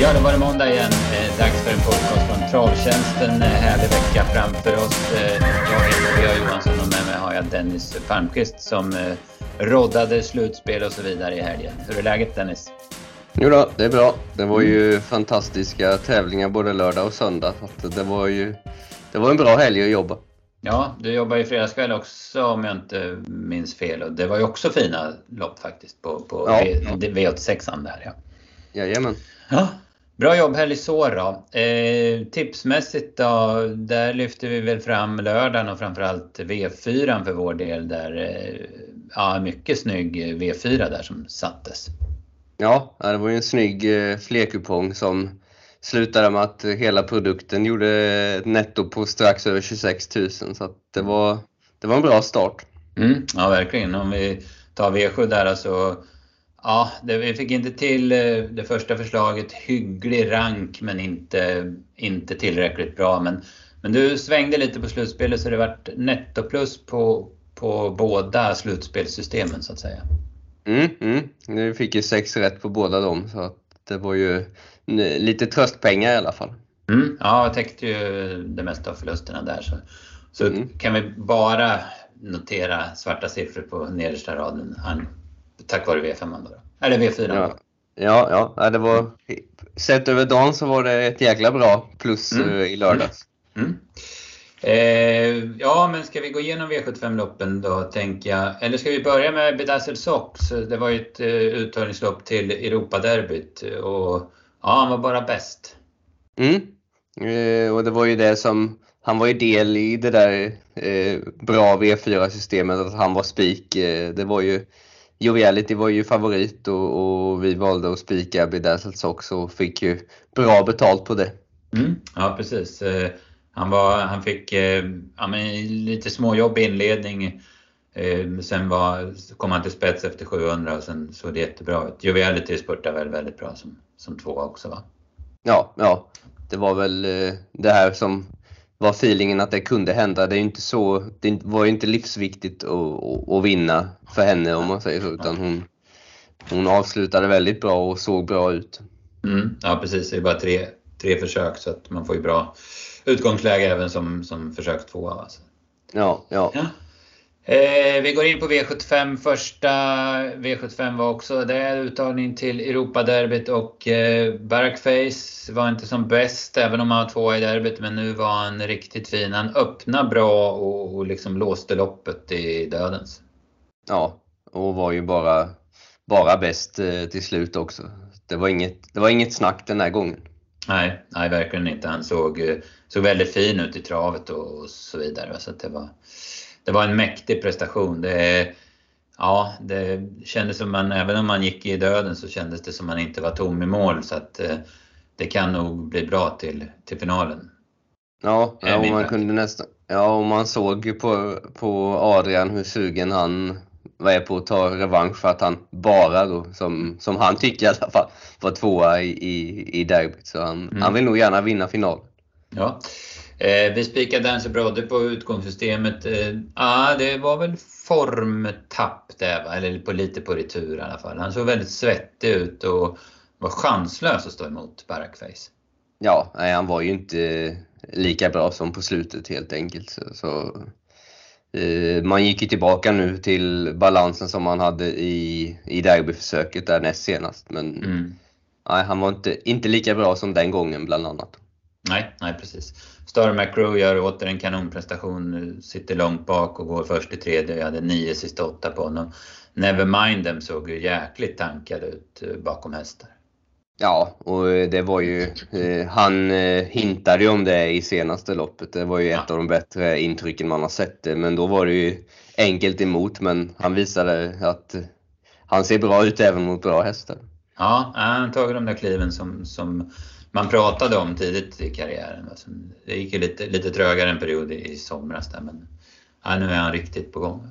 Ja, då var det måndag igen. Eh, dags för en podcast från Travtjänsten. Eh, härlig vecka framför oss. Eh, jag heter Björn Johansson och med mig har jag Dennis Palmqvist som eh, roddade slutspel och så vidare i helgen. Hur är läget Dennis? Jo då, det är bra. Det var ju fantastiska tävlingar både lördag och söndag. Det var ju det var en bra helg att jobba. Ja, du jobbar ju fredagskväll också om jag inte minns fel. Och det var ju också fina lopp faktiskt på, på Ja. v, V86an där ja. Jajamän. Ja, bra jobb då. Eh, tipsmässigt då, där lyfter vi väl fram lördagen och framförallt V4 för vår del där, eh, ja mycket snygg V4 där som sattes. Ja, det var ju en snygg eh, flerkupong som slutade med att hela produkten gjorde ett netto på strax över 26 000 så det var, det var en bra start. Mm, ja verkligen, om vi tar V7 där alltså. Ja, det, vi fick inte till eh, det första förslaget, hygglig rank men inte, inte tillräckligt bra. Men, men du svängde lite på slutspelet så det vart nettoplus på, på båda slutspelssystemen så att säga. Mm, mm. Nu fick ju sex rätt på båda dem så att det var ju lite tröstpengar i alla fall. Mm, ja, jag täckte ju det mesta av förlusterna där. Så, så Mm. kan vi bara notera svarta siffror på nedersta raden tack vare V5 då. då. Eller V4. Ja, ja, ja det var sett över dagen så var det ett jäkla bra plus Mm. eh, i lördags. Mm. Eh, ja, men ska vi gå igenom V75-loppen då, tänker jag. Eller ska vi börja med Bedazzled Sox? Det var ju ett eh, uttagningslopp till Europaderbyt och ja, han var bara bäst. Mm. Eh, och det var ju det som, han var ju del i det där eh, bra V4-systemet, att han var spik. Eh, det var ju, Joviality var ju favorit och, och vi valde att spika Bedazzled Sox och fick ju bra betalt på det. Mm. Ja, precis. Eh, han, var, han fick eh, ja, men lite småjobb i inledning. Eh, sen var, kom han till spets efter 700 och sen såg det jättebra ut. Joviality spurtade väl väldigt bra som, som tvåa också va? Ja, ja, det var väl det här som var feelingen att det kunde hända. Det är ju inte så, det var ju inte livsviktigt att, att, vinna för henne om man säger så, utan hon, hon avslutade väldigt bra och såg bra ut. Mm, ja precis, det är bara tre, tre försök så att man får ju bra utgångsläge även som, som försök tvåa. Alltså. Ja, ja. Ja. Eh, vi går in på V75. Första V75 var också det är uttagning till Europaderbyt och eh, Barkface var inte som bäst även om han var tvåa i derbyt men nu var han riktigt fin. Han öppnade bra och, och liksom låste loppet i dödens. Ja, och var ju bara, bara bäst eh, till slut också. Det var, inget, det var inget snack den här gången. Nej, nej verkligen inte. Han såg, eh, såg väldigt fin ut i travet och, och så vidare. Så det, var, det var en mäktig prestation. Det, ja, det kändes som man, även om man gick i döden så kändes det som man inte var tom i mål. Så att eh, det kan nog bli bra till, till finalen. Ja, ja och man kunde nästan, ja, och man såg ju på, på Adrian hur sugen han var på att ta revansch för att han bara då, som, som han tycker i alla fall, var tvåa i, i, i derbyt. Så han, Mm. han vill nog gärna vinna finalen. Ja. Eh, vi spikade Dance Brodde på utgångssystemet. Eh, ah, det var väl formtapp där va? Eller på, lite på retur i alla fall. Han såg väldigt svettig ut och var chanslös att stå emot Barakface. Ja, nej, han var ju inte lika bra som på slutet helt enkelt. Så, så, eh, man gick ju tillbaka nu till balansen som man hade i, i derbyförsöket där näst senast. Men Mm. nej, han var inte, inte lika bra som den gången bland annat. Nej, nej precis. Star McGrew gör åter en kanonprestation, sitter långt bak och går först i tredje. Jag hade nio sista åtta på honom. Nevermind them såg ju jäkligt tankad ut eh, bakom hästar. Ja, och det var ju, eh, han eh, hintade ju om det i senaste loppet. Det var ju Ja. ett av de bättre intrycken man har sett. Men då var det ju enkelt emot, men han visade att eh, han ser bra ut även mot bra hästar. Ja, han har tagit de där kliven som, som man pratade om tidigt i karriären. Alltså, det gick ju lite, lite trögare en period i, i somras där, men ja, nu är han riktigt på gång.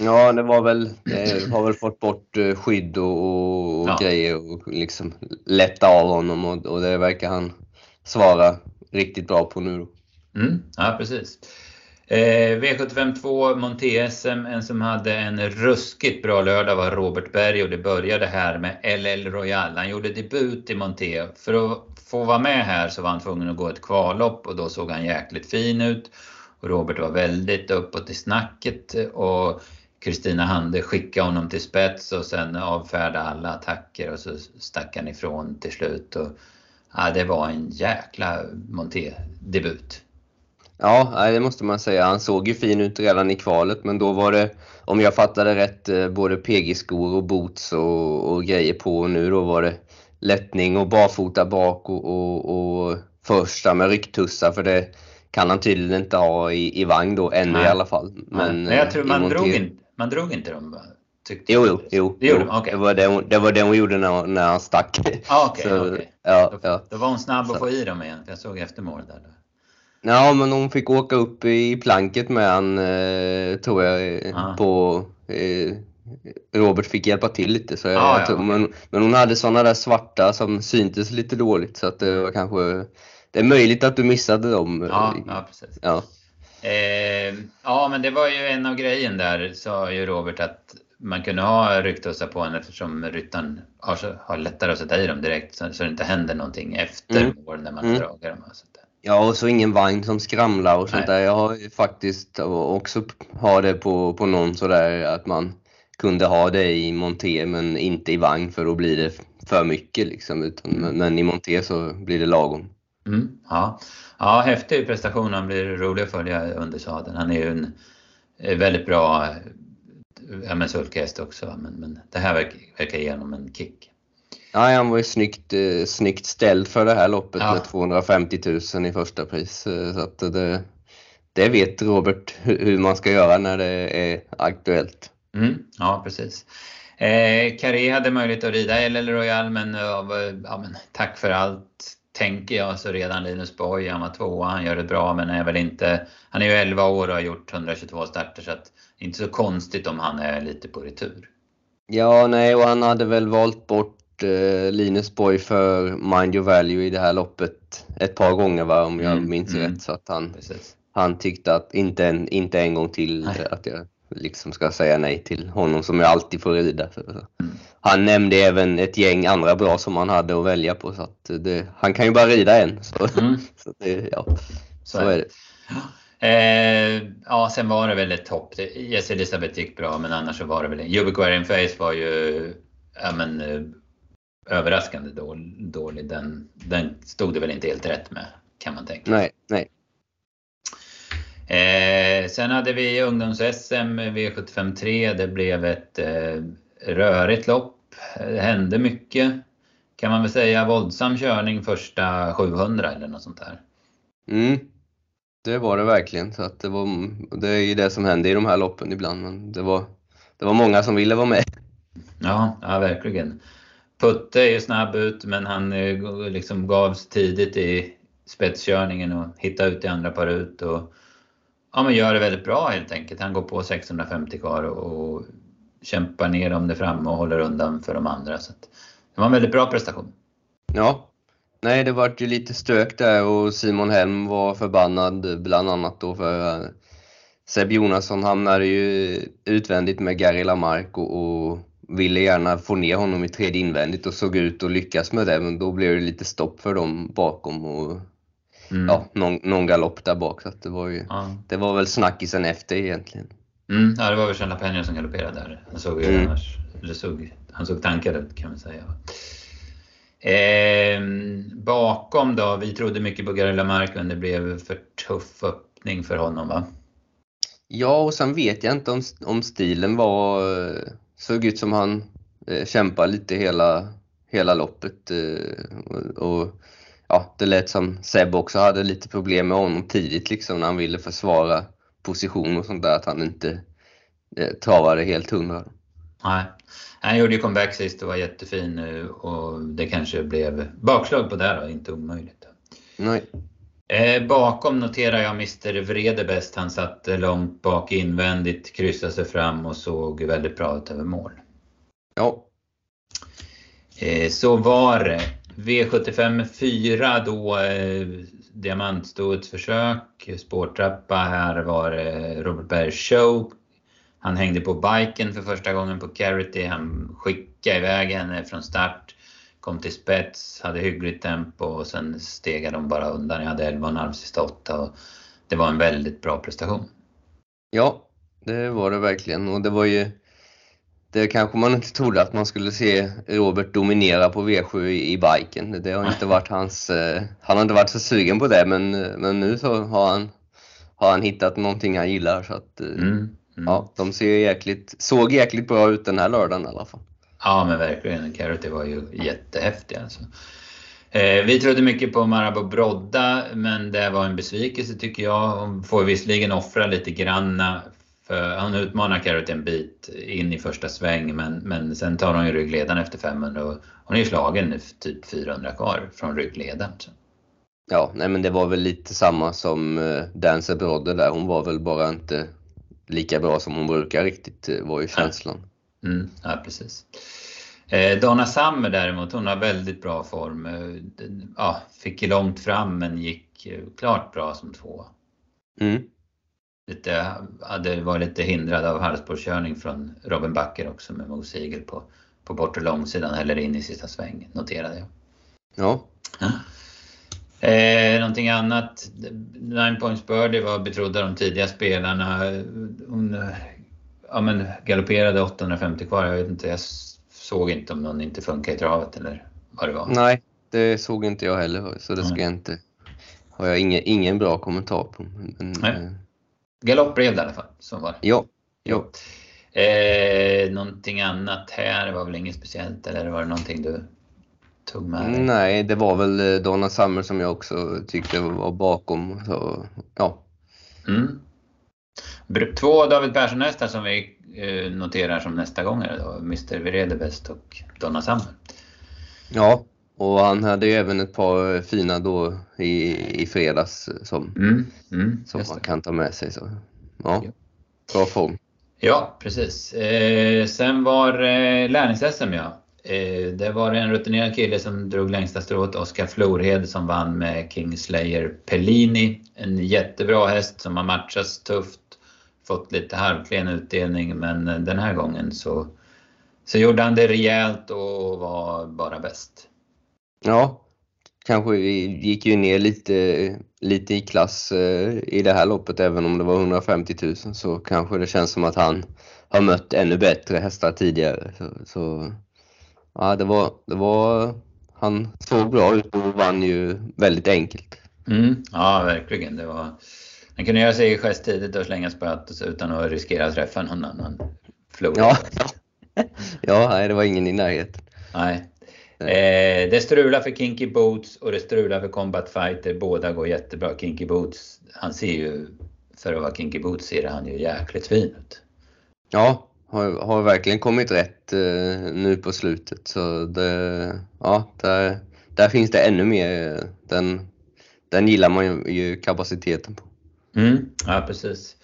Ja, det var väl, det har väl fått bort eh, skydd och, och, och Ja. grejer och liksom lätta av honom och, och det verkar han svara riktigt bra på nu. Mm, ja, precis. Eh, V75 2 Monté-SM, en som hade en ruskigt bra lördag var Robert Berg och det började här med LL Royal. Han gjorde debut i Monté. För att få vara med här så var han tvungen att gå ett kvallopp och då såg han jäkligt fin ut. Och Robert var väldigt uppåt i snacket och Kristina Hande skickade honom till spets och sen avfärdade alla attacker och så stack han ifrån till slut. Och, ja, det var en jäkla Monté-debut. Ja, det måste man säga. Han såg ju fin ut redan i kvalet, men då var det, om jag fattade rätt, eh, både PG-skor och boots och, och, grejer på. Och nu då var det lättning och barfota bak och, och, och första med rycktussar, för det kan han tydligen inte ha i, i vagn då, ännu Nej. i alla fall. Men, Nej, jag tror eh, man drog, inte, man drog inte dem Tyckte jo, jo, jo, det, jo. Okay. det, var det, hon, det var det hon gjorde när, när han stack. Ah, okay, så, okay. Ja, då, ja. då var hon snabb att få i dem igen, jag såg efter målet där. Ja, men hon fick åka upp i planket med han, eh, tror jag, ah. på... Eh, Robert fick hjälpa till lite. Så jag, ah, jag tror, ja, men, men hon hade såna där svarta som syntes lite dåligt så att det var kanske... Det är möjligt att du missade dem. Ja, ja precis. Ja. Eh, ja, men det var ju en av grejen där, sa ju Robert, att man kunde ha rycktussar på en eftersom ryttaren har, har lättare att sätta i dem direkt så, så det inte händer någonting efter mm. mål när man mm. dragit dem. Alltså. Ja, och så ingen vagn som skramlar och sånt Nej. där. Jag har faktiskt också har det på, på någon sådär att man kunde ha det i monté men inte i vagn för då blir det för mycket liksom. Utan, men i monté så blir det lagom. Mm, ja. ja, häftig prestation. Han blir rolig att följa under sadeln. Han är ju en väldigt bra ja, men sulkhäst också. Men, men det här verkar, verkar ge honom en kick. Ja, han var ju snyggt, eh, snyggt ställd för det här loppet ja. med 250 000 i första pris. Eh, så att det, det vet Robert hur man ska göra när det är aktuellt. Mm, ja, precis. Eh, Carré hade möjlighet att rida LL Royal, men, ja, men tack för allt tänker jag. Så redan Linus Borg, han var tvåa, han gör det bra men är väl inte... Han är ju 11 år och har gjort 122 starter så att inte så konstigt om han är lite på retur. Ja, nej, och han hade väl valt bort eh, Linus Borg för Mind Your Value i det här loppet ett par gånger va, om jag mm, minns mm. rätt. Så att han, han tyckte att inte en, inte en gång till nej. att jag liksom ska säga nej till honom som jag alltid får rida. Mm. Han nämnde även ett gäng andra bra som han hade att välja på så att det, han kan ju bara rida en. Så, mm. så, det, ja, så, så är det. Eh, ja, sen var det väl ett topp. Jess Elisabeth gick bra, men annars så var det väl... Ubiquarian Face var ju ja, men, eh, överraskande dålig. Den, den stod det väl inte helt rätt med, kan man tänka. Nej, nej. Eh, sen hade vi ungdoms-SM V75 3. Det blev ett eh, rörigt lopp. Det hände mycket. Kan man väl säga våldsam körning första 700 eller något sånt där. Mm. Det var det verkligen. Så att det, var, det är ju det som händer i de här loppen ibland. Men det var, det var många som ville vara med. Ja, ja verkligen. Putte är ju snabb ut men han eh, liksom gavs tidigt i spetskörningen och hittade ut i andra par ut. Och, ja, men gör det väldigt bra helt enkelt. Han går på 650 kvar och kämpar ner dem där framme och håller undan för de andra. Så det var en väldigt bra prestation. Ja, nej det vart ju lite stök där och Simon Helm var förbannad bland annat då för eh, Seb Jonasson hamnade ju utvändigt med Gary Lamarck och, och ville gärna få ner honom i tredje invändigt och såg ut att lyckas med det men då blev det lite stopp för dem bakom och mm. ja, någon, någon galopp där bak. Så det, var ju, ja. det var väl snackisen efter egentligen. Mm, ja, det var väl Jean Penja som galopperade där. Han såg, mm. annars, såg, han såg tankad ut kan man säga. Eh, bakom då, vi trodde mycket på Gary Lamarck men det blev för tuff öppning för honom va? Ja, och sen vet jag inte om, om stilen var såg ut som han eh, kämpade lite hela, hela loppet. Eh, och, och, ja, det lät som Seb också hade lite problem med honom tidigt liksom när han ville försvara position och sånt där, att han inte eh, travade helt hundra. Nej, han gjorde ju comeback sist och var jättefin nu och det kanske blev bakslag på det då, inte omöjligt. Nej. Eh, bakom noterar jag Mr Vredebest. Han satt långt bak invändigt, kryssade sig fram och såg väldigt bra ut över mål. Ja. Eh, så var det. V75 4 då eh, diamantstoets försök, spårtrappa. Här var det Robert Berg show. Han hängde på biken för första gången på Carity. Han skickade iväg henne från start. Kom till spets, hade hyggligt tempo och sen stegade de bara undan. Jag hade 11,5 sista 8 och det var en väldigt bra prestation. Ja, det var det verkligen och det var ju det kanske man inte trodde att man skulle se Robert dominera på V7 i, i biken. Det har inte varit hans... Eh, han har inte varit så sugen på det men, men nu så har han, har han hittat någonting han gillar. Så att, eh, mm, mm. Ja, de ser jäkligt, såg jäkligt bra ut den här lördagen i alla fall. Ja men verkligen, Carrot var ju jättehäftig alltså. Eh, vi trodde mycket på Marabou Brodda men det var en besvikelse tycker jag. Hon får visserligen offra lite granna för han utmanar Carrot en bit in i första sväng men, men sen tar hon ju ryggledaren efter 500 och hon är ju slagen typ 400 kvar från ryggledaren. Ja, nej men det var väl lite samma som uh, Dancer Brodde där. Hon var väl bara inte lika bra som hon brukar riktigt, uh, var ju känslan. Mm, ja, precis. Eh, Donna Summer däremot, hon har väldigt bra form. Eh, ja, fick långt fram men gick eh, klart bra som två. Mm lite, hade varit lite hindrad av halvspårskörning från Robin Backer också med Mo Sigel på, på bortre långsidan eller in i sista sväng noterade jag. Ja. ja. Eh, någonting annat. Nine Points Birdie var betrodda de tidiga spelarna. Hon ja, men galopperade 850 kvar. Jag vet inte, jag såg inte om någon inte funkar i travet eller vad det var. Nej, det såg inte jag heller så det ska jag inte har jag ingen, ingen bra kommentar på. Men, Nej. Galopp blev det i alla fall. Så var. Jo. jo. Eh, någonting annat här var väl inget speciellt eller var det någonting du tog med dig? Nej, det var väl eh, Donna Summer som jag också tyckte var bakom. Så, ja. Mm. Två David Persson-hästar som vi eh, noterar som nästa gånger då, Mr. Viredebest och Donna Summer. Ja, och han hade ju även ett par fina då i, i fredags som, mm, mm, som man kan ta med sig. Så, ja, ja. bra form. Ja, precis. Eh, sen var eh, lärlings-SM ja. Eh, det var en rutinerad kille som drog längsta strået, Oskar Florhed, som vann med Kingslayer Pellini. En jättebra häst som har matchats tufft, fått lite halvklen utdelning men den här gången så, så gjorde han det rejält och var bara bäst. Ja, kanske vi gick ju ner lite, lite i klass eh, i det här loppet även om det var 150 000 så kanske det känns som att han har mött ännu bättre hästar tidigare. Så, så ja, det var, det var, han såg bra ut och vann ju väldigt enkelt. Mm, ja, verkligen. Det var, han kunde göra sig i gest tidigt och slänga spöet utan att riskera att träffa någon annan flod. Ja, ja nej, det var ingen i närheten. Nej, Eh, det strular för Kinky Boots och det strular för Combat Fighter. Båda går jättebra. Kinky Boots, han ser ju, för att vara Kinky Boots ser han ju jäkligt fin ut. Ja, har, har verkligen kommit rätt eh, nu på slutet. Så det, ja, där, där finns det ännu mer. Den, den gillar man ju, ju kapaciteten på. Mm, ja, precis.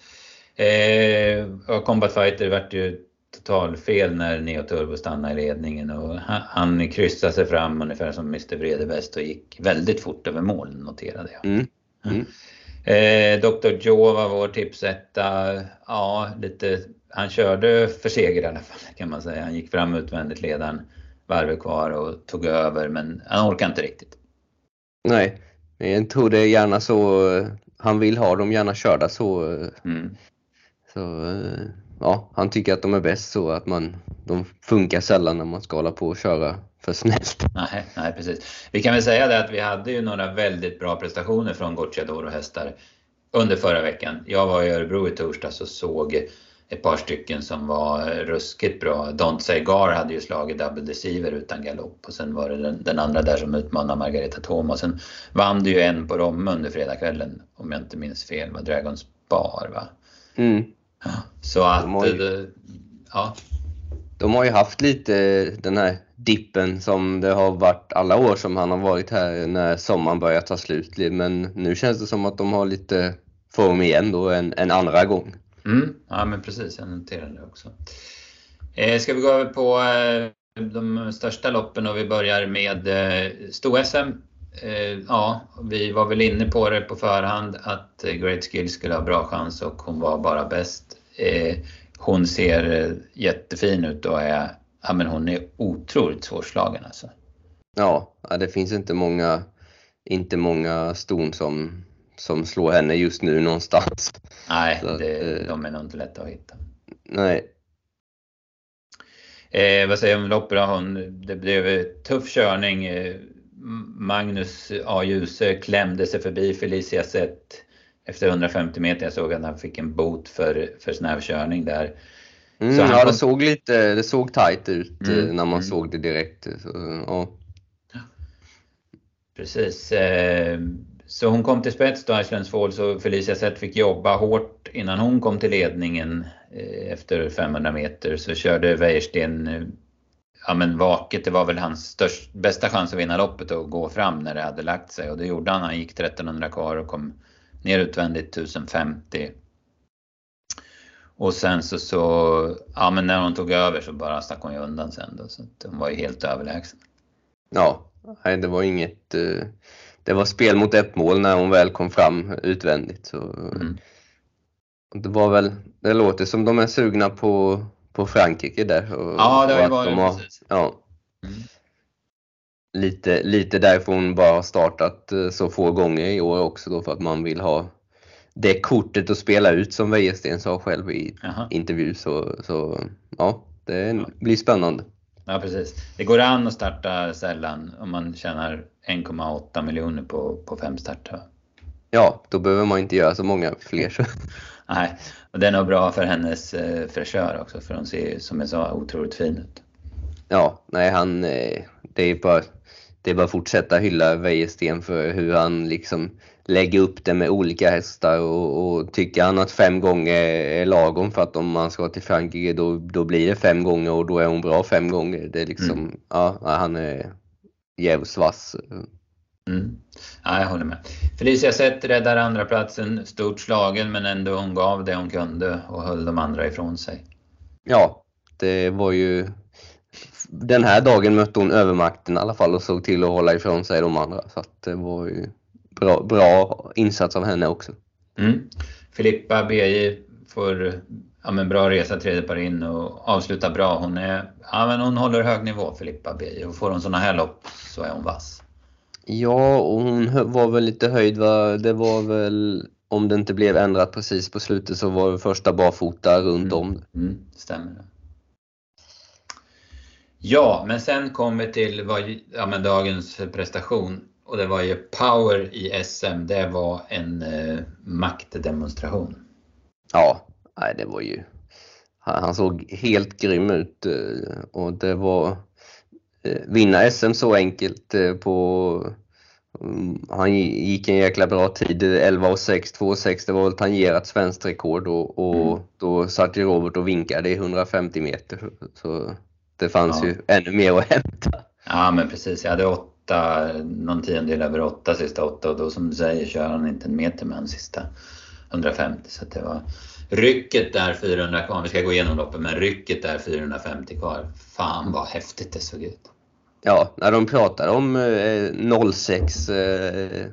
Eh, Combat Fighter vart ju totalfel när Neo Turbo stannade i ledningen och han, han kryssade sig fram ungefär som Mr Vredebäst och gick väldigt fort över mål noterade jag. Mm. Mm. Eh, Dr Joe var vår tipsetta. Ja, lite, han körde för seger i alla fall kan man säga. Han gick fram utvändigt ledaren varvet kvar och tog över men han orkade inte riktigt. Nej, jag tror det är gärna så han vill ha dem gärna körda så. Mm. Så eh, ja, han tycker att de är bäst så att man, de funkar sällan när man ska hålla på och köra för snällt. Nej, nej precis. Vi kan väl säga det att vi hade ju några väldigt bra prestationer från Gocciadoro hästar under förra veckan. Jag var i Örebro i torsdags och såg ett par stycken som var ruskigt bra. Don't Say Gar hade ju slagit Double Deceiver utan galopp och sen var det den, den andra där som utmanade Margareta Thomas. Sen vann det ju en på Romme under fredagskvällen om jag inte minns fel, var Dragons Bar va? Mm. Så att, de ju, ja. De har ju haft lite den här dippen som det har varit alla år som han har varit här när sommaren börjar ta slut. Men nu känns det som att de har lite form igen då en, en andra gång. Mm, ja men precis, jag noterar det också. Eh, ska vi gå över på eh, de största loppen och vi börjar med eh, sto-SM. Eh, ja, vi var väl inne på det på förhand att Great Skill skulle ha bra chans och hon var bara bäst. Hon ser jättefin ut och är, ja, men hon är otroligt svårslagen alltså. Ja, det finns inte många, inte många ston som, som slår henne just nu någonstans. Nej, det, de är nog inte lätta att hitta. Nej, Eh, vad säger du om loppet? Hon, det blev tuff körning. Eh, Magnus A. Djuse klämde sig förbi Felicia Zett efter 150 meter. Jag såg att han fick en bot för, för snäv körning där. Mm, ja, kom... det såg lite det såg tajt ut mm, när man mm. såg det direkt. Så, ja. Precis. Eh, så hon kom till spets då, Icelands Falls, och Felicia Zett fick jobba hårt innan hon kom till ledningen eh, efter 500 meter. Så körde Wäjersten, eh, ja men vaket, det var väl hans störst, bästa chans att vinna loppet och gå fram när det hade lagt sig. Och det gjorde han. Han gick 1300 kvar och kom ner utvändigt 1050. Och sen så, så ja men när hon tog över så bara stack hon ju undan sen då. Så hon var ju helt överlägsen. Ja, nej det var inget det var spel mot ett mål när hon väl kom fram utvändigt. Så, mm. Det var väl, det låter som de är sugna på, på Frankrike där. Och, ja, det har ju varit de har, precis. Ja, mm. Lite, lite därför hon bara har startat eh, så få gånger i år också då för att man vill ha det kortet att spela ut som Wäjersten sa själv i Aha. intervju. Så, så ja, det blir spännande. Ja precis. Det går an att starta sällan om man tjänar 1,8 miljoner på, på fem starter. Ja, då behöver man inte göra så många fler. Nej, och det är bra för hennes eh, fräschör också för hon ser ju som jag sa otroligt fin ut. Ja, nej han, eh, det är bara, det är bara att fortsätta hylla Wäjersten för hur han liksom lägger upp det med olika hästar och, och tycker han att fem gånger är lagom för att om man ska till Frankrike då, då blir det fem gånger och då är hon bra fem gånger. Det är liksom, mm. ja, han är jävligt vass. Mm. Ja, jag håller med. Felicia Zett räddar andra platsen stort slagen men ändå hon gav det hon kunde och höll de andra ifrån sig. Ja, det var ju den här dagen mötte hon övermakten i alla fall och såg till att hålla ifrån sig de andra. Så det var ju bra, bra insats av henne också. Mm. Filippa BJ får ja, men bra resa tredje par in och avsluta bra. Hon, är, ja, men hon håller hög nivå Filippa BJ och får hon sådana här lopp så är hon vass. Ja, och hon var väl lite höjd. Va? Det var väl, om det inte blev ändrat precis på slutet så var det första barfota runt mm. om. Mm, stämmer det. Ja, men sen kommer vi till vad, ja, dagens prestation. Och det var ju Power i SM, det var en eh, maktdemonstration. Ja, nej, det var ju... Han såg helt grym ut eh, och det var... Eh, vinna SM så enkelt eh, på... Mm, han gick en jäkla bra tid, 11.06, 2.6, det var väl tangerat svenskt rekord och, och mm. då satt ju Robert och vinkade i 150 meter. Så det fanns ja. ju ännu mer att hämta. Ja men precis, jag hade åtta, någon tiondel över åtta sista åtta och då som du säger kör han inte en meter med de sista 150 så det var rycket där 400 kvar, vi ska gå igenom loppet, men rycket där 450 kvar. Fan vad häftigt det såg ut. Ja, när de pratar om eh, 06 eh,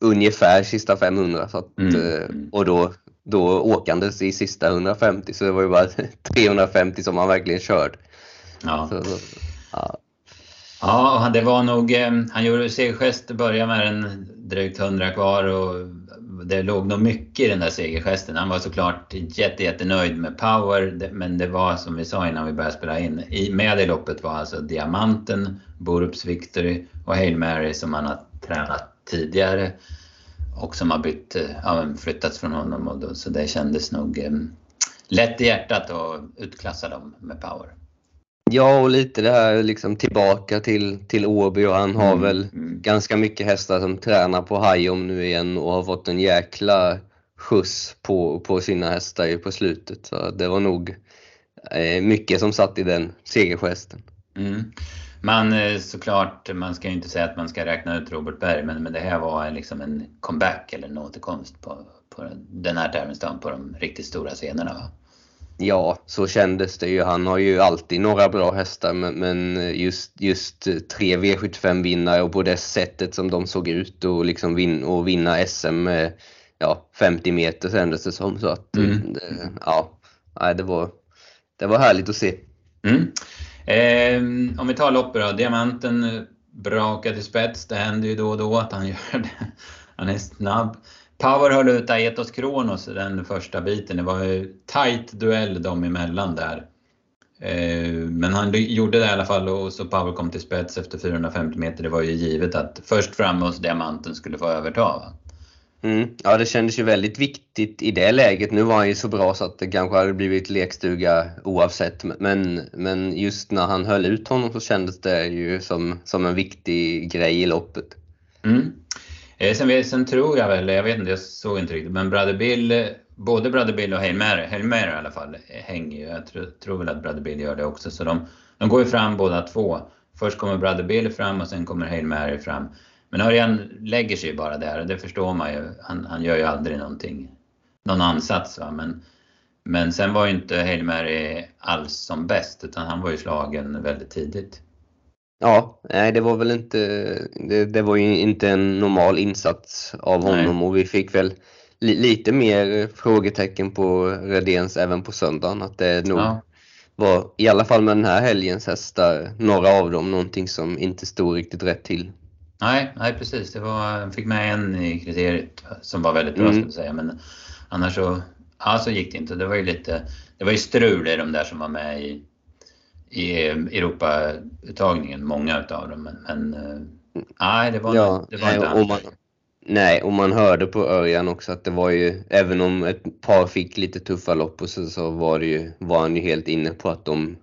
ungefär sista 500 så att, mm. eh, och då, då åkandes i sista 150 så det var ju bara 350 som han verkligen körde. Ja. Så, ja. Ja, det var nog, eh, han gjorde segergest, började med en drygt 100 kvar och det låg nog mycket i den där segergesten. Han var såklart jätte, jättenöjd med power, men det var som vi sa innan vi började spela in, med i loppet var alltså Diamanten, Borups Victory och Hail Mary som han har tränat tidigare och som har bytt, eh, ja, flyttats från honom och då, så det kändes nog eh, lätt i hjärtat att utklassa dem med power. Ja, och lite det här liksom tillbaka till, till Åby och han har mm. väl mm. ganska mycket hästar som tränar på Hajom nu igen och har fått en jäkla skjuts på, på sina hästar på slutet. Så det var nog eh, mycket som satt i den segergesten. Mm. Man eh, såklart, man ska ju inte säga att man ska räkna ut Robert Berg, men, men det här var liksom en comeback eller en återkomst på, på den här tävlingsdagen på de riktigt stora scenerna. Va? Ja, så kändes det ju. Han har ju alltid några bra hästar men just, just tre V75-vinnare och på det sättet som de såg ut och liksom vin, och vinna SM med ja, 50 meter kändes det som. Så att, mm. det, ja, det, var, det var härligt att se. Mm. Eh, om vi tar loppet då. Diamanten brakar till spets. Det händer ju då och då att han gör det. Han är snabb. Power höll ut Aetos Kronos den första biten. Det var ju tight duell dem emellan där. Eh, men han gjorde det i alla fall och så Power kom till spets efter 450 meter. Det var ju givet att först fram hos Diamanten skulle få överta. Mm. Ja, det kändes ju väldigt viktigt i det läget. Nu var han ju så bra så att det kanske hade blivit lekstuga oavsett. Men, men just när han höll ut honom så kändes det ju som, som en viktig grej i loppet. Mm. Eh, sen, sen, tror jag väl, jag vet inte, jag såg inte riktigt, men Brother Bill, eh, både Brother Bill och Hail Mary, Hail Mary i alla fall, eh, hänger ju. Jag tror, tror väl att Brother Bill gör det också. Så de, de går ju fram båda två. Först kommer Brother Bill fram och sen kommer Hail Mary fram. Men Örjan lägger sig bara där och det förstår man ju. Han, han gör ju aldrig någonting, någon ansats. Va? Men, men sen var ju inte Hail Mary alls som bäst utan han var ju slagen väldigt tidigt. Ja, nej det var väl inte, det, det var ju inte en normal insats av honom nej. och vi fick väl li, lite mer frågetecken på Redéns även på söndagen. Att det nog ja. var, i alla fall med den här helgens hästar, några av dem någonting som inte stod riktigt rätt till. Nej, nej precis. Det var, fick med en i kriteriet som var väldigt bra mm. ska jag säga. Men annars så, ja, så gick det inte. Det var ju lite, det var ju strul i de där som var med i, i Europauttagningen, många utav dem. Men, eh, nej, det var, ja, det var inte nej, man, Nej, och man hörde på Örjan också att det var ju, även om ett par fick lite tuffa lopp och så, så var, det ju, var han ju helt inne på att de,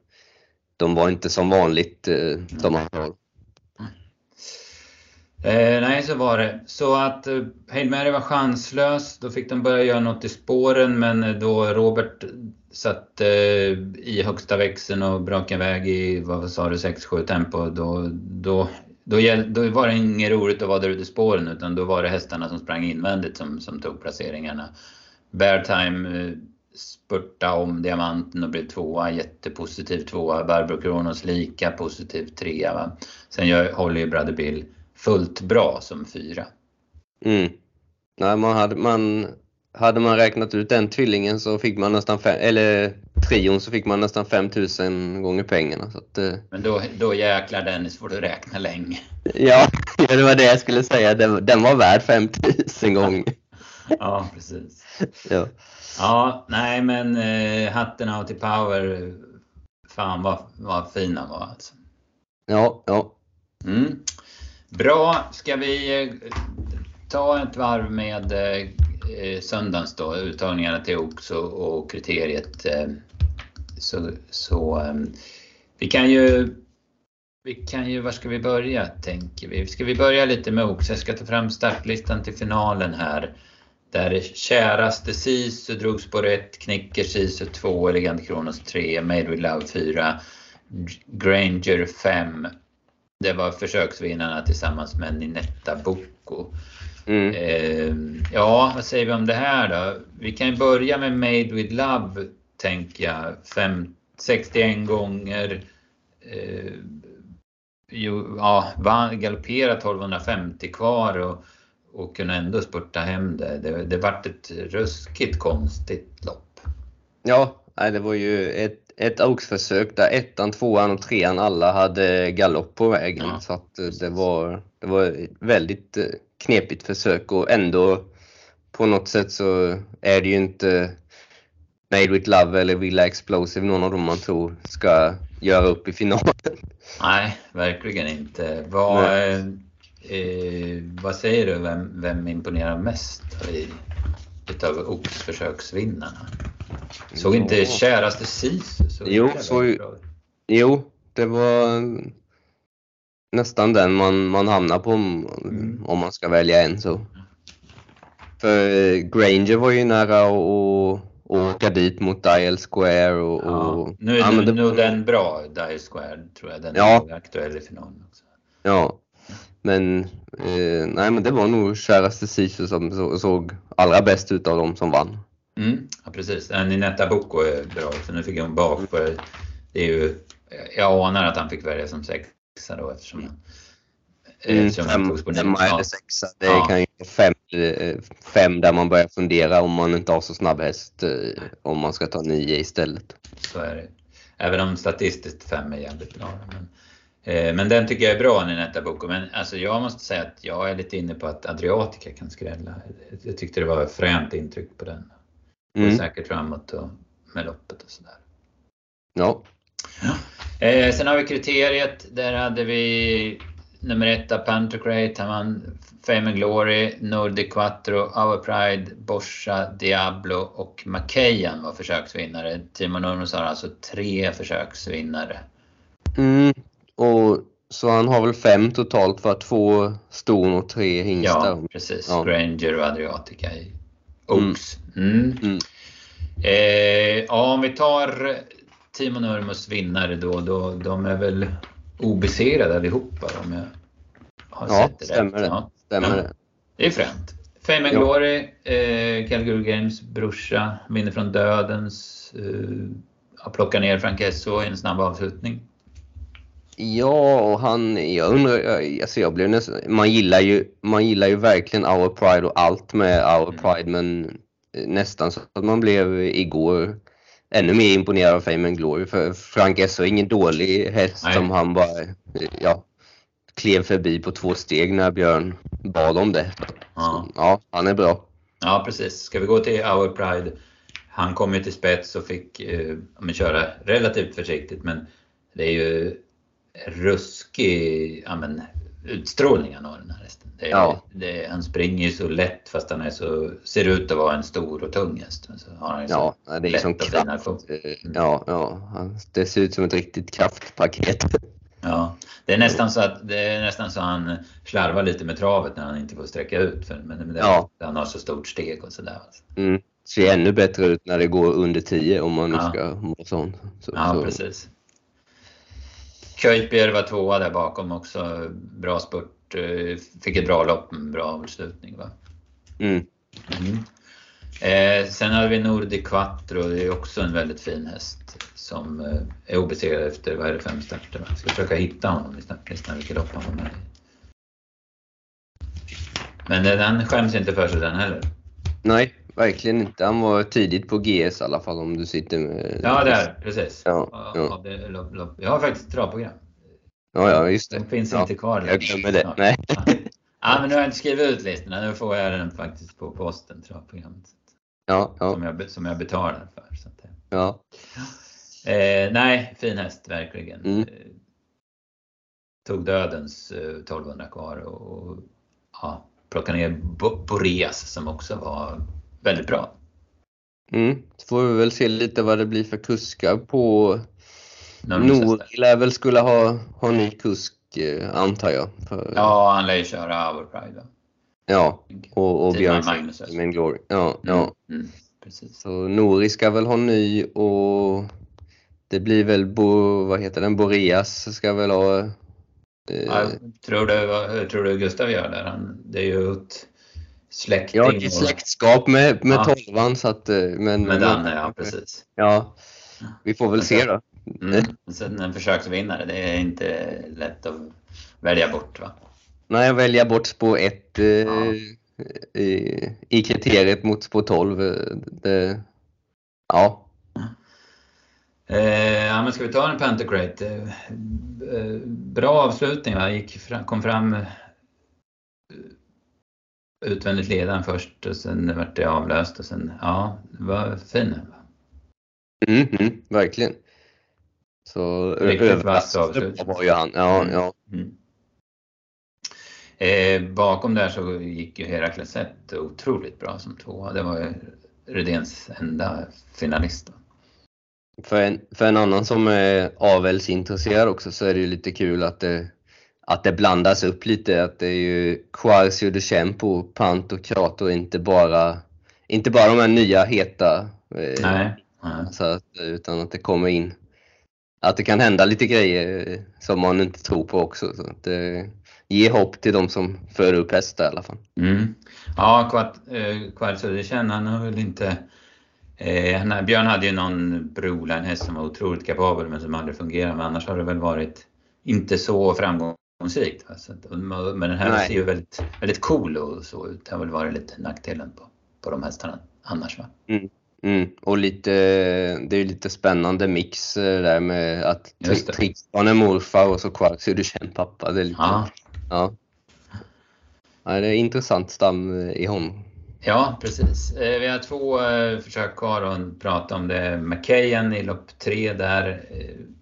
de var inte som vanligt eh, de har Eh, nej, så var det. Så att eh, Hail Mary var chanslös. Då fick de börja göra något i spåren men eh, då Robert satt eh, i högsta växeln och brakade iväg i, vad sa du, 6-7 tempo. Då, då, då, då, var det inget roligt att vara där ute i spåren utan då var det hästarna som sprang invändigt som, som tog placeringarna. Beartime eh, spurta om diamanten och blev tvåa, jättepositiv tvåa. Barbro Kronos lika positiv trea. Va? Sen gör, håller ju Brother Bill fullt bra som fyra. Mm. Nej, man hade, man, hade man räknat ut den tvillingen så fick man nästan fem, eller trion så fick man nästan 5000 gånger pengarna. Så att, eh. Men då, då jäklar Dennis får du räkna länge. Ja, det var det jag skulle säga. Den, den var värd 5000 gånger. ja, precis. Ja. ja, nej men eh, hatten av till Power. Fan vad, vad fin han var alltså. Ja, ja. Mm. Bra, ska vi eh, ta ett varv med eh, Eh, söndagens då, uttagningarna till OX och, och kriteriet. Eh, så, så ehm, vi kan ju vi kan ju, var ska vi börja tänker vi? Ska vi börja lite med OX? Jag ska ta fram startlistan till finalen här. Där käraste Sisu drog spår 1, Knicker Sisu 2, Elegant Kronos 3, Made with Love 4, Granger 5, det var försöksvinnarna tillsammans med Ninetta Boko. Mm. Eh, ja, vad säger vi om det här då? Vi kan börja med Made with Love, tänker jag. Fem, 61 gånger. Eh, jo, ja, galopperade 1250 kvar och, och kunde ändå spurta hem det. Det, det vart ett ruskigt konstigt lopp. Ja, det var ju ett ett Oaks-försök där ettan, tvåan och trean alla hade galopp på vägen. Ja. Så att eh, det var, det var väldigt eh, knepigt försök och ändå på något sätt så är det ju inte Made with Love eller Villa Explosive någon av dem man tror ska göra upp i finalen. Nej, verkligen inte. Vad, eh, vad säger du, vem, vem imponerar mest i, utav Oaks-försöksvinnarna? Såg inte ja. käraste Sisu? Så jo, så, jo, det var nästan den man, man hamnar på om, mm. om man ska välja en. så. För eh, Granger var ju nära att åka dit mot Dial Square. Och, ja. och nu är ja, nu, nu den bra, Dial Square, tror jag. Den ja. är aktuell i finalen också. Ja, men, eh, nej, men det var nog käraste Sisu som så, såg allra bäst ut av dem som vann. Mm, ja, precis. Ninetta Boko är bra också. Nu fick hon bak på det. är ju, jag anar att han fick välja som sexa då eftersom han Mm, fem, femma eller sexa. Det ja. kan ju fem, fem där man börjar fundera om man inte har så snabb häst. Eh, om man ska ta nio istället. Så är det. Även om statistiskt fem är jävligt bra. Men, eh, men den tycker jag är bra, Ninetta Boko. Men alltså, jag måste säga att jag är lite inne på att Adriatica kan skrälla. Jag tyckte det var ett fränt intryck på den. Mm. säkert framåt och med loppet och sådär. Ja. ja. Eh, sen har vi kriteriet. Där hade vi nummer ett Pantocrate. Han vann Fame and Glory, Nordic Quattro, Our Pride, Borsa, Diablo och Macayan var försöksvinnare. Timo Nurmos har alltså tre försöksvinnare. Mm, och så han har väl fem totalt för två ston och tre hingstar? Ja, precis. Ja. Granger och Adriatica i Oaks. Mm. Mm. Mm. Eh, ja, om vi tar Timo Nurmos vinnare då, då, de är väl obesegrade allihopa om jag har ja, sett det stämmer rätt. Det. Ja, stämmer det. Det är fränt. Fame and Glory, eh, Calgary Games brorsa, vinner från dödens. Eh, plockar ner Frank Esso i en snabb avslutning. Ja, och han, jag undrar, alltså jag blev nästan, man gillar ju, man gillar ju verkligen Our Pride och allt med Our mm. Pride men nästan så att man blev igår ännu mer imponerad av Fame and Glory för Frank Esso är ingen dålig häst Nej. som han bara, ja, klev förbi på två steg när Björn bad om det. Ja. Så, ja, han är bra. Ja, precis. Ska vi gå till Our Pride? Han kom ju till spets och fick eh, köra relativt försiktigt men det är ju ruskig ja, men, utstrålning han har den här hästen. Det ja. det, han springer ju så lätt fast han är så, ser ut att vara en stor och tung häst. Så har han ja, det är som kraft. Mm. Ja, ja, det ser ut som ett riktigt kraftpaket. Ja, det är nästan så att det är nästan så han slarvar lite med travet när han inte får sträcka ut. För, men det, ja. han har så stort steg och sådär. Mm. Ser ännu bättre ut när det går under 10 om man nu ja. ska vara sån. Så, ja, så. precis. Köypier var tvåa där bakom också. Bra spurt. Eh, fick ett bra lopp, en bra avslutning. Va? Mm. Mm. Eh, sen har vi Nordic Quattro, det är också en väldigt fin häst som eh, är obesegrad efter, vad är det, fem starter? Jag ska försöka hitta honom i startlistan, vilket lopp han var med Men den skäms inte för sig den heller. Nej, verkligen inte. Han var tidigt på GS i alla fall om du sitter med... Ja, där, precis. Ja, ja. Lopp. Jag har faktiskt travprogram. Ja, ja, just det. De finns ja, inte kvar. Jag glömmer det. Nej. Ja, men nu har jag inte skrivit ut listorna. Nu får jag den faktiskt på posten, travprogrammet. Ja, ja. Som, jag, som jag betalar för. Så att, ja. Eh, nej, fin häst verkligen. Mm. Eh, tog dödens eh, 1200 kvar och, och ja, plockade ner Boreas som också var väldigt bra. Mm. Så får vi väl se lite vad det blir för kuskar på Nor lär väl skulle ha, ha ny kusk eh, antar jag. För... Ja, han lär ju köra Overpride. Ja, och, och Björn min Glory. Ja, mm. ja. Mm. Precis. Så Nori ska väl ha ny och det blir väl, Bo, vad heter den, Boreas ska väl ha... Eh... Ja, tror, du, tror du Gustav gör där? Han, det är ju ett släkting. Ja, det är släktskap med, med ja. tolvan så att... Eh, men, med Danne, ja precis. Ja, vi får väl se då. Mm. Sen en försöksvinnare, det är inte lätt att välja bort va? Nej, välja bort spår 1 eh, ja. i, i kriteriet mot spår 12. Eh, det, ja, Eh, ja, men ska vi ta en Pantocrate? Eh, eh, bra avslutning, va? Gick fram, kom fram eh, utvändigt ledaren först och sen vart det avlöst och sen, ja, det var fin. Mm, mm, verkligen. Så Riktigt vass avslutning. var ju han, ja. Mm. ja. Mm. Eh, bakom där så gick ju Herakles 1 otroligt bra som tvåa. Det var ju Rydéns enda finalist. För en, för en annan som är avelsintresserad också så är det ju lite kul att det, att det blandas upp lite. Att det är ju Quarcio de Champo, Pant och Krator, inte bara, inte bara de här nya heta. Eh, Nej. Så att, utan att det kommer in, att det kan hända lite grejer som man inte tror på också. Så att det ger hopp till de som för upp hästar i alla fall. Mm. Ja, Quarcio de Champo, han har väl inte Eh, Björn hade ju någon broline-häst som var otroligt kapabel men som aldrig fungerade. Men annars har det väl varit inte så framgångsrikt. Alltså, men den här Nej. ser ju väldigt, väldigt cool och så ut. Det har väl varit lite nackdelen på, på de hästarna annars va? Mm. Mm. Och lite, det är lite spännande mix eh, där med att Trixton är morfar och så Quarks är pappa. Det är lite, ja. ja. Ja, det är intressant stam eh, i honom. Ja, precis. Eh, vi har två försök kvar att prata om det. McKayen i lopp tre där.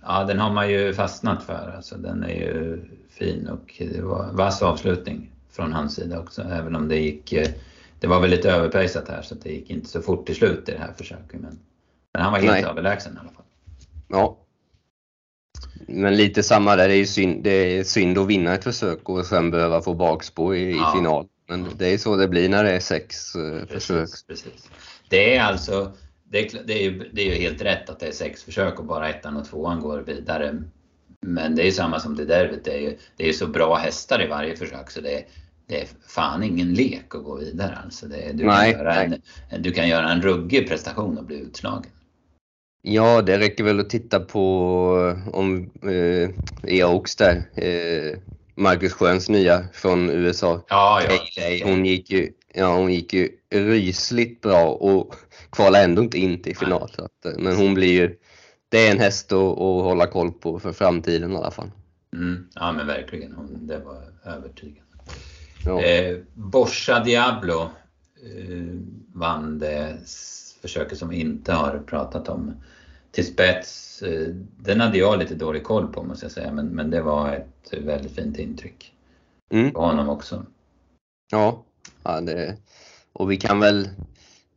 Ja, den har man ju fastnat för. Alltså, den är ju fin och det var vass avslutning från hans sida också, även om det gick det var väl lite överpejsat här så det gick inte så fort till slut i det här försöket. Men, men han var helt Nej. överlägsen i alla fall. Ja. Men lite samma där, det är synd, det är synd att vinna ett försök och sen behöva få bakspår i, ja. i final. Men det är så det blir när det är sex precis, försök. Precis. Det är alltså, det är, det, är ju, det är ju helt rätt att det är sex försök och bara ettan och tvåan går vidare. Men det är ju samma som det derbyt, det är ju det är så bra hästar i varje försök så det är, det är fan ingen lek att gå vidare. Alltså det, du, nej, kan göra en, du kan göra en ruggig prestation och bli utslagen. Ja, det räcker väl att titta på om eh, Eox där. Eh, Marcus Sjöns nya från USA. Ja, ja. Hon gick ju, ja, hon gick ju rysligt bra och kvalade ändå inte in till final. Att, eh, men hon blir ju, det är en häst att, att hålla koll på för framtiden i alla fall. Mm, ja men verkligen, hon, det var övertygande. Ja. Eh, Borsa Diablo eh, vann det försöket som vi inte har pratat om till spets. Eh, den hade jag lite dålig koll på måste jag säga, men, men det var ett väldigt fint intryck mm. på honom också. Ja, ja det, och vi kan väl...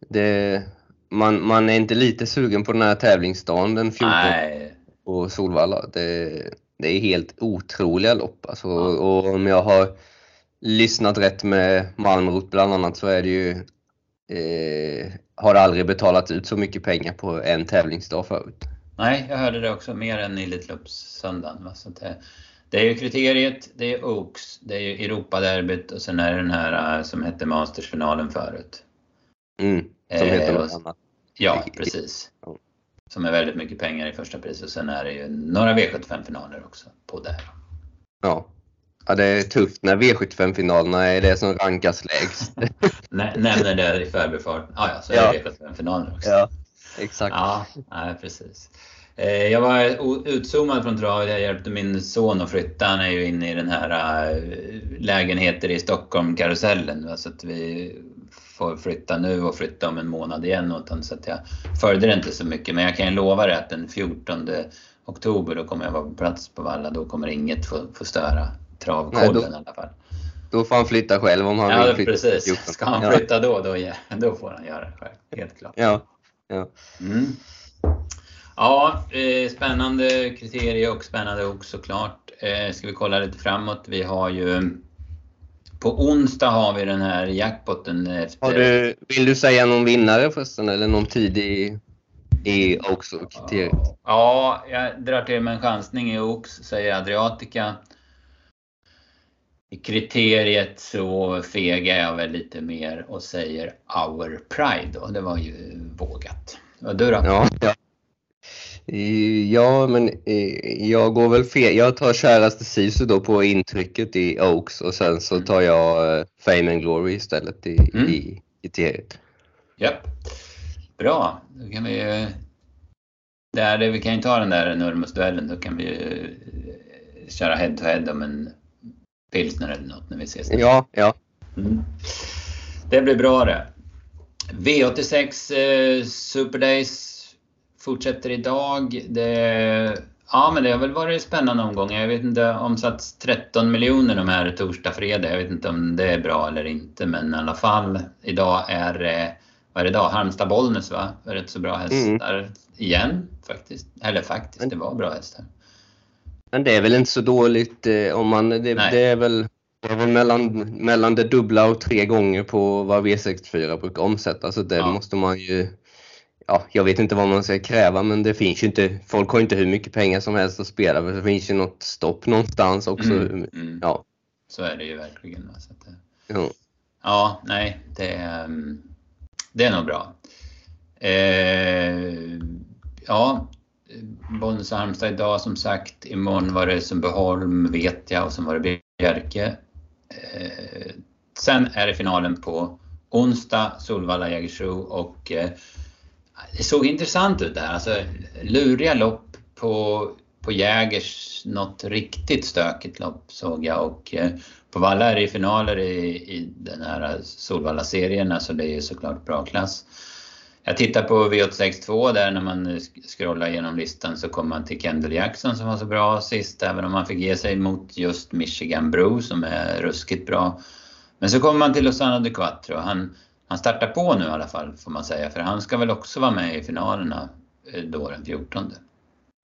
Det, man, man är inte lite sugen på den här tävlingsdagen den 14 Nej. på Solvalla. Det, det är helt otroliga lopp alltså, ja. och om jag har lyssnat rätt med Malmrot bland annat så är det ju eh, har aldrig betalat ut så mycket pengar på en tävlingsdag förut. Nej, jag hörde det också mer än Elitloppssöndagen. Så det, det är ju kriteriet, det är Oaks, det är ju Europaderbyt och sen är det den här eh, som hette Mastersfinalen förut. Mm, som heter eh, något annat. Ja, precis. Som är väldigt mycket pengar i första pris och sen är det ju några V75-finaler också på det. Ja, Ja, det är tufft när V75-finalerna är det som rankas lägst. Nämner det i förbifarten. Ah, ja, så är det V75-finaler också. Ja, exakt. Ja, nej, precis. Eh, jag var utzoomad från travet. Jag hjälpte min son att flytta. Han är ju inne i den här äh, lägenheter i Stockholm-karusellen. Så att vi får flytta nu och flytta om en månad igen. Så att jag följde det inte så mycket. Men jag kan ju lova dig att den 14 oktober då kommer jag vara på plats på Valla. Då kommer inget få, få störa travkollen Nej, då, i alla fall. Då får han flytta själv om han ja, vill flytta. precis. Ska han flytta ja. då, då, då får han göra det själv. Helt klart. Ja. Ja, mm. ja eh, spännande kriterier och spännande också såklart. Eh, ska vi kolla lite framåt. Vi har ju på onsdag har vi den här jackpotten efter... Du, vill du säga någon vinnare förresten eller någon tidig i Oaks-kriteriet? Ja, jag drar till med en chansning i Oaks, säger Adriatica. I kriteriet så fegar jag väl lite mer och säger Our Pride och det var ju vågat. Och du då? Ja, ja. Ja, men jag går väl fel. Jag tar käraste Sisu då på intrycket i Oaks och sen så tar jag eh, Fame and Glory istället i, mm. i kriteriet. Japp. Bra, då kan vi. Där, vi kan ju ta den där Nurmos-duellen, då kan vi ju köra head to head om en pilsner eller något när vi ses. Ja, ja. Mm. Det blir bra det. V86 eh, Super Days fortsätter idag. Det, ja, men det har väl varit spännande omgångar. Jag vet inte, omsatts 13 miljoner de här torsdag, fredag. Jag vet inte om det är bra eller inte, men i alla fall. Idag är det, vad är det idag? Halmstad-Bollnäs va? Rätt så bra hästar mm. igen faktiskt. Eller faktiskt, det var bra hästar. Men det är väl inte så dåligt eh, om man... Det, det, är väl, det är väl mellan, mellan det dubbla och tre gånger på vad V64 brukar omsätta. Så det ja. måste man ju... Ja, jag vet inte vad man ska kräva men det finns ju inte... Folk har inte hur mycket pengar som helst att spela för det finns ju något stopp någonstans också. Mm, mm. Ja. Så är det ju verkligen. Så att, ja. ja, nej, det, det är nog bra. Eh, ja, Eh, Bollnäs och Halmstad idag som sagt. Imorgon var det Sundbyholm vet jag och sen var det Bjerke. Eh, sen är det finalen på onsdag, Solvalla Jägersro och eh, det såg intressant ut där. Alltså luriga lopp på, på Jägers, något riktigt stökigt lopp såg jag och eh, på Valla är det finaler i, i den här Solvalla-serien, alltså det är ju såklart bra klass. Jag tittar på V862 där när man scrollar igenom listan så kommer man till Kendall Jackson som var så bra sist, även om man fick ge sig mot just Michigan Bro som är ruskigt bra. Men så kommer man till Lozano de Quattro. Han, han startar på nu i alla fall får man säga, för han ska väl också vara med i finalerna eh, då den 14.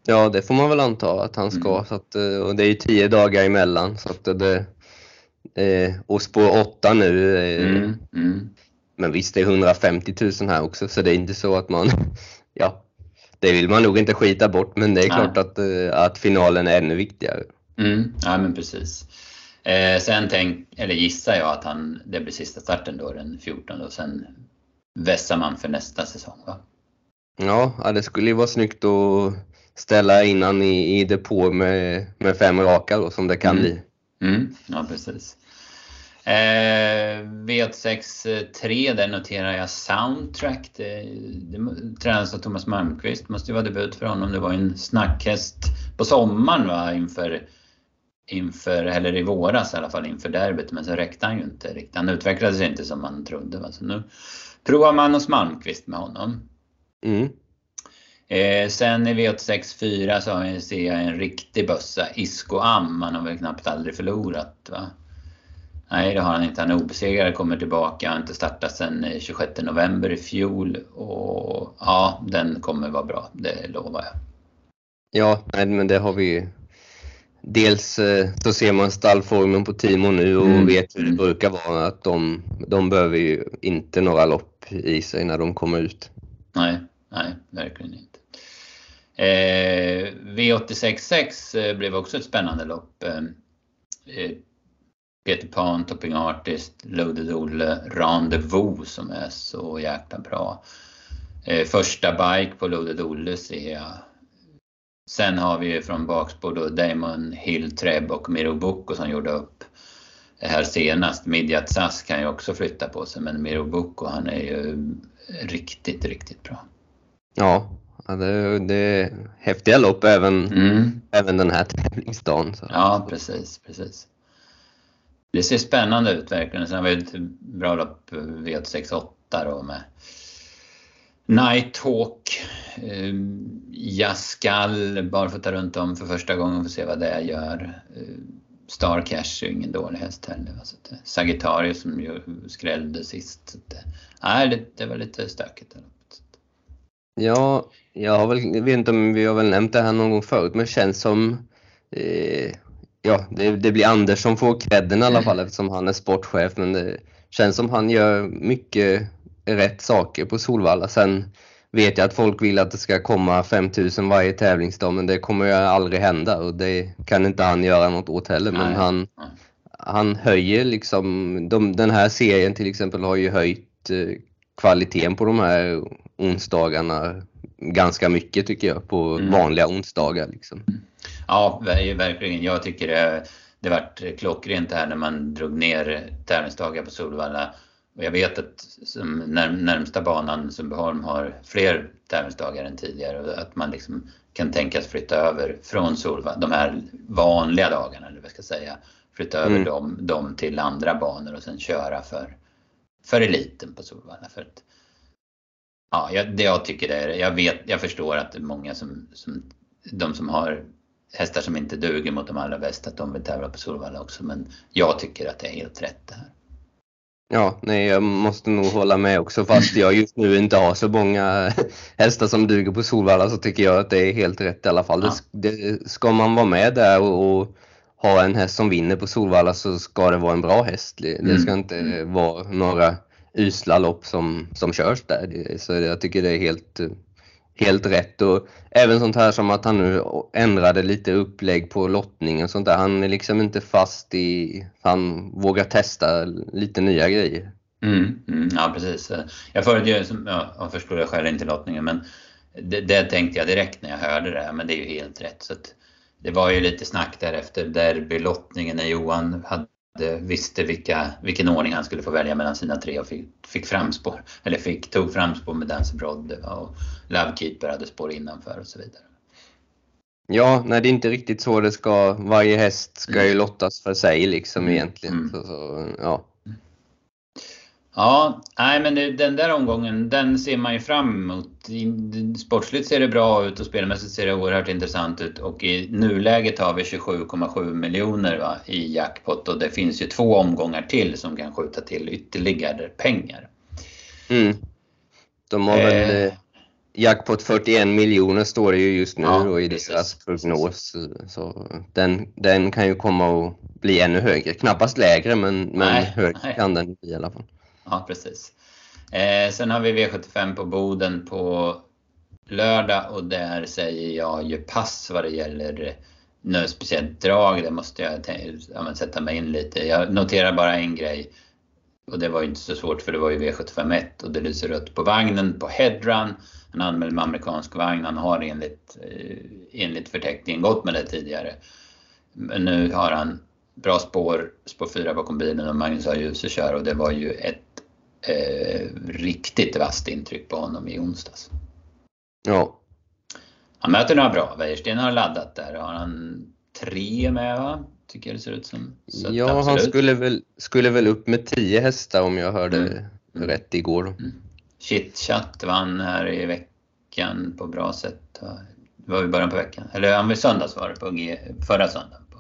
Ja, det får man väl anta att han ska. Mm. Så att, eh, och det är ju tio dagar emellan. Så att det, eh, och spår 8 nu. Mm. Mm. Men visst, det är 150 000 här också, så det är inte så att man... Ja, det vill man nog inte skita bort, men det är Nej. klart att, att finalen är ännu viktigare. Mm. Ja, men precis. Eh, sen tänk, eller gissar jag att han, det blir sista starten då den 14 och sen vässar man för nästa säsong va? Ja, det skulle ju vara snyggt att ställa innan i, i depå med, med fem raka då, som det kan mm. bli. Mm. Ja, precis. Eh, V86 där noterar jag Soundtrack. Det, det tränas av Thomas Malmqvist. Måste ju vara debut för honom. Det var en snackhäst på sommaren va, inför inför, eller i våras i alla fall, inför derbyt. Men så räckte han ju inte riktigt. Han utvecklade sig inte som man trodde. Va? Så nu provar man hos Malmqvist med honom. Mm. Eh, sen i V86 4 så ser jag en riktig bössa, Isco Am. Han har väl knappt aldrig förlorat va? Nej, det har han inte. Han är obesegrad, kommer tillbaka, har inte startat sedan 26 november i fjol. Och ja, den kommer vara bra, det lovar jag. Ja, nej, men det har vi Dels eh, så ser man stallformen på Timo nu och mm. vet hur det brukar vara att de, de behöver ju inte några lopp i sig när de kommer ut. Nej, nej, verkligen inte. Eh, V86.6 eh, blev också ett spännande lopp. Eh, eh, Peter Pan, Topping Artist, Loaded Olle, Rendezvous som är så jäkla bra. Eh, första bike på Loaded Olle ser jag Sen har vi från bakspår då Damon Hill, Treb och Miro Bocco som gjorde upp här senast. Midjat Sass kan ju också flytta på sig men Miro Bocco han är ju riktigt, riktigt bra. Ja, det, det är häftiga lopp även, mm. även den här tävlingsdagen. Så. Ja, precis, precis. Det ser spännande ut verkligen. Sen har vi ett bra lopp V868 då med Nighthawk, eh, Jaskal, barfota runt om för första gången, får se vad det gör. Eh, Star Cash är ju ingen dålig häst heller. Så att, eh, Sagittarius som ju skrällde sist. Så att, eh, nej, det, det var lite stökigt. Ja, jag har väl, jag vet inte om vi har väl nämnt det här någon gång förut, men det känns som eh, Ja, det, det, blir Anders som får credden i alla fall eftersom han är sportchef, men det känns som han gör mycket rätt saker på Solvalla. Sen vet jag att folk vill att det ska komma 5000 varje tävlingsdag men det kommer ju aldrig hända och det kan inte han göra något åt heller. Men han, han höjer liksom, de, den här serien till exempel har ju höjt eh, kvaliteten på de här onsdagarna ganska mycket tycker jag på mm. vanliga onsdagar. Liksom. Ja, verkligen. Jag tycker det, det vart klockrent här när man drog ner tävlingsdagar på Solvalla och jag vet att som närmsta banan Sundbyholm har fler tävlingsdagar än tidigare och att man liksom kan tänkas flytta över från Solvalla, de här vanliga dagarna eller vad jag ska säga, flytta över mm. dem, dem till andra banor och sen köra för, för eliten på Solvalla. För att, ja, jag, det jag tycker det är, jag, vet, jag förstår att det är många som, som, de som har hästar som inte duger mot de allra bästa, att de vill tävla på Solvalla också. Men jag tycker att det är helt rätt det här. Ja, nej, jag måste nog hålla med också. Fast jag just nu inte har så många hästar som duger på Solvalla så tycker jag att det är helt rätt i alla fall. Ja. Det, det, ska man vara med där och, och, ha en häst som vinner på Solvalla så ska det vara en bra häst. Det mm. ska inte mm. vara några usla lopp som, som körs där. Så jag tycker det är helt helt rätt. Och även sånt här som att han nu ändrade lite upplägg på lottningen och sånt där. Han är liksom inte fast i, han vågar testa lite nya grejer. Mm, mm, ja precis. Jag förut, jag, jag förstår jag själv inte lottningen men det, det, tänkte jag direkt när jag hörde det här men det är ju helt rätt. Så det var ju lite snack där efter derbylottningen när Johan hade, visste vilka, vilken ordning han skulle få välja mellan sina tre och fick, fick framspår. Eller fick, tog framspår med Dance Broad och Lovekeeper hade spår innanför och så vidare. Ja, nej det är inte riktigt så det ska, varje häst ska ju lottas för sig liksom mm. egentligen. Mm. Så, så, ja. Ja, nej men den där omgången, den ser man ju fram emot. Sportsligt ser det bra ut och spelmässigt ser det oerhört intressant ut och i nuläget har vi 27,7 miljoner va, i jackpot och det finns ju två omgångar till som kan skjuta till ytterligare pengar. Mm. De har väl eh, jackpot 41 miljoner står det ju just nu ja, och i deras prognos. Så den, den kan ju komma att bli ännu högre. Knappast lägre men, men nej, högre nej. kan den bli i alla fall. Ja, precis. Eh, sen har vi V75 på Boden på lördag och där säger jag ju pass vad det gäller något speciellt drag. där måste jag ja, sätta mig in lite. Jag noterar bara en grej. Och det var ju inte så svårt för det var ju V751 och det lyser rött på vagnen på headrun. Han anmäld med amerikansk vagn. Han har enligt, eh, enligt förteckningen gått med det tidigare. Men nu har han bra spår, spår 4 bakom bilen och Magnus har ljus kör och det var ju ett eh, riktigt vasst intryck på honom i onsdags. Ja. Han möter några bra. Wäjersten har laddat där. Har han tre med va? Tycker jag det ser ut som. Så ja, absolut. han skulle väl, skulle väl upp med tio hästar om jag hörde mm. mm. rätt igår. Mm. Chitchat vann här i veckan på bra sätt. Det var i början på veckan. Eller han var i söndags var det, på G, förra söndagen. På,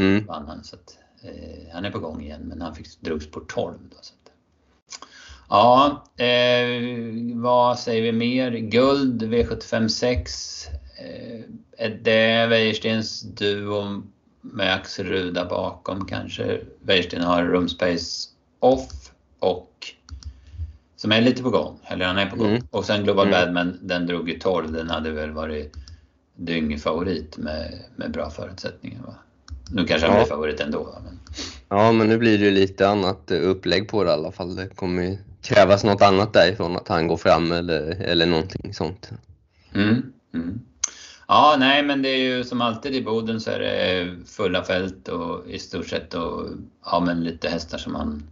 mm. vann han, så att, eh, han är på gång igen men han fick drogs på 12. Då, så Ja, eh, vad säger vi mer? Guld V75 6. Eh, det Wäjerstens duo med Axel Ruda bakom kanske? Wäjersten har Roomspace off och som är lite på gång, eller han är på gång. Mm. Och sen Global mm. Badman, den drog ju 12. Den hade väl varit dyngfavorit med, med bra förutsättningar. Va? Nu kanske han ja. blir favorit ändå. Men... Ja, men nu blir det lite annat upplägg på det i alla fall. Det kommer ju krävas något annat därifrån, att han går fram eller, eller någonting sånt. Mm, mm. Ja, nej men det är ju som alltid i Boden så är det fulla fält och i stort sett och ja, men lite hästar som man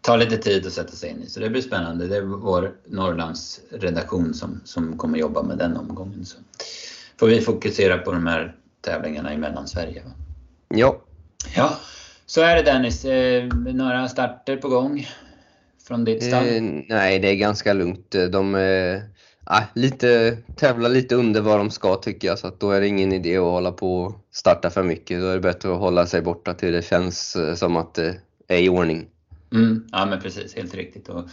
tar lite tid att sätta sig in i. Så det blir spännande. Det är vår Norrlands redaktion som, som kommer jobba med den omgången. Så får vi fokusera på de här tävlingarna i Mellansverige. Va? Ja. Ja, så är det Dennis. Eh, några starter på gång? Från ditt stall? Eh, nej, det är ganska lugnt. De eh, lite, tävlar lite under vad de ska tycker jag, så då är det ingen idé att hålla på och starta för mycket. Då är det bättre att hålla sig borta till det känns eh, som att det är i ordning. Mm, ja men precis, helt riktigt. Och,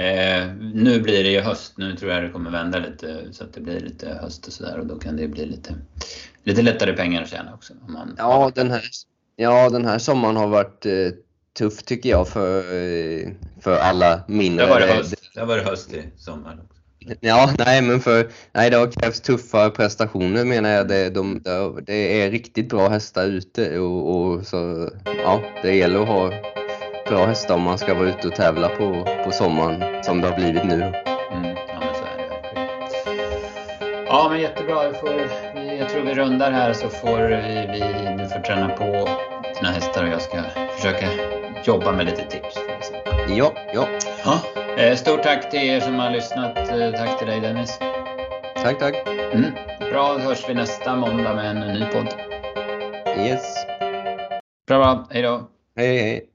eh, nu blir det ju höst, nu tror jag det kommer vända lite så att det blir lite höst och sådär och då kan det bli lite, lite lättare pengar att tjäna också. Om man ja, den här, ja, den här sommaren har varit eh, tuff tycker jag för, för alla mindre. Det var det höst, det var det höst i sommar. Ja, nej men för, nej det har krävts tuffa prestationer menar jag. Det, de, det är riktigt bra hästar ute och, och, så, ja, det gäller att ha bra hästar om man ska vara ute och tävla på, på sommaren som det har blivit nu. Mm, ja men så är det. Ja men jättebra. Jag, får, jag tror vi rundar här så får vi, vi du får träna på dina hästar och jag ska försöka jobba med lite tips. Ja, ja. ja. Eh, stort tack till er som har lyssnat. Eh, tack till dig Dennis. Tack, tack. Mm. Bra, hörs vi nästa måndag med en ny podd. Yes. Bra, bra. Hej då. Hej, hej.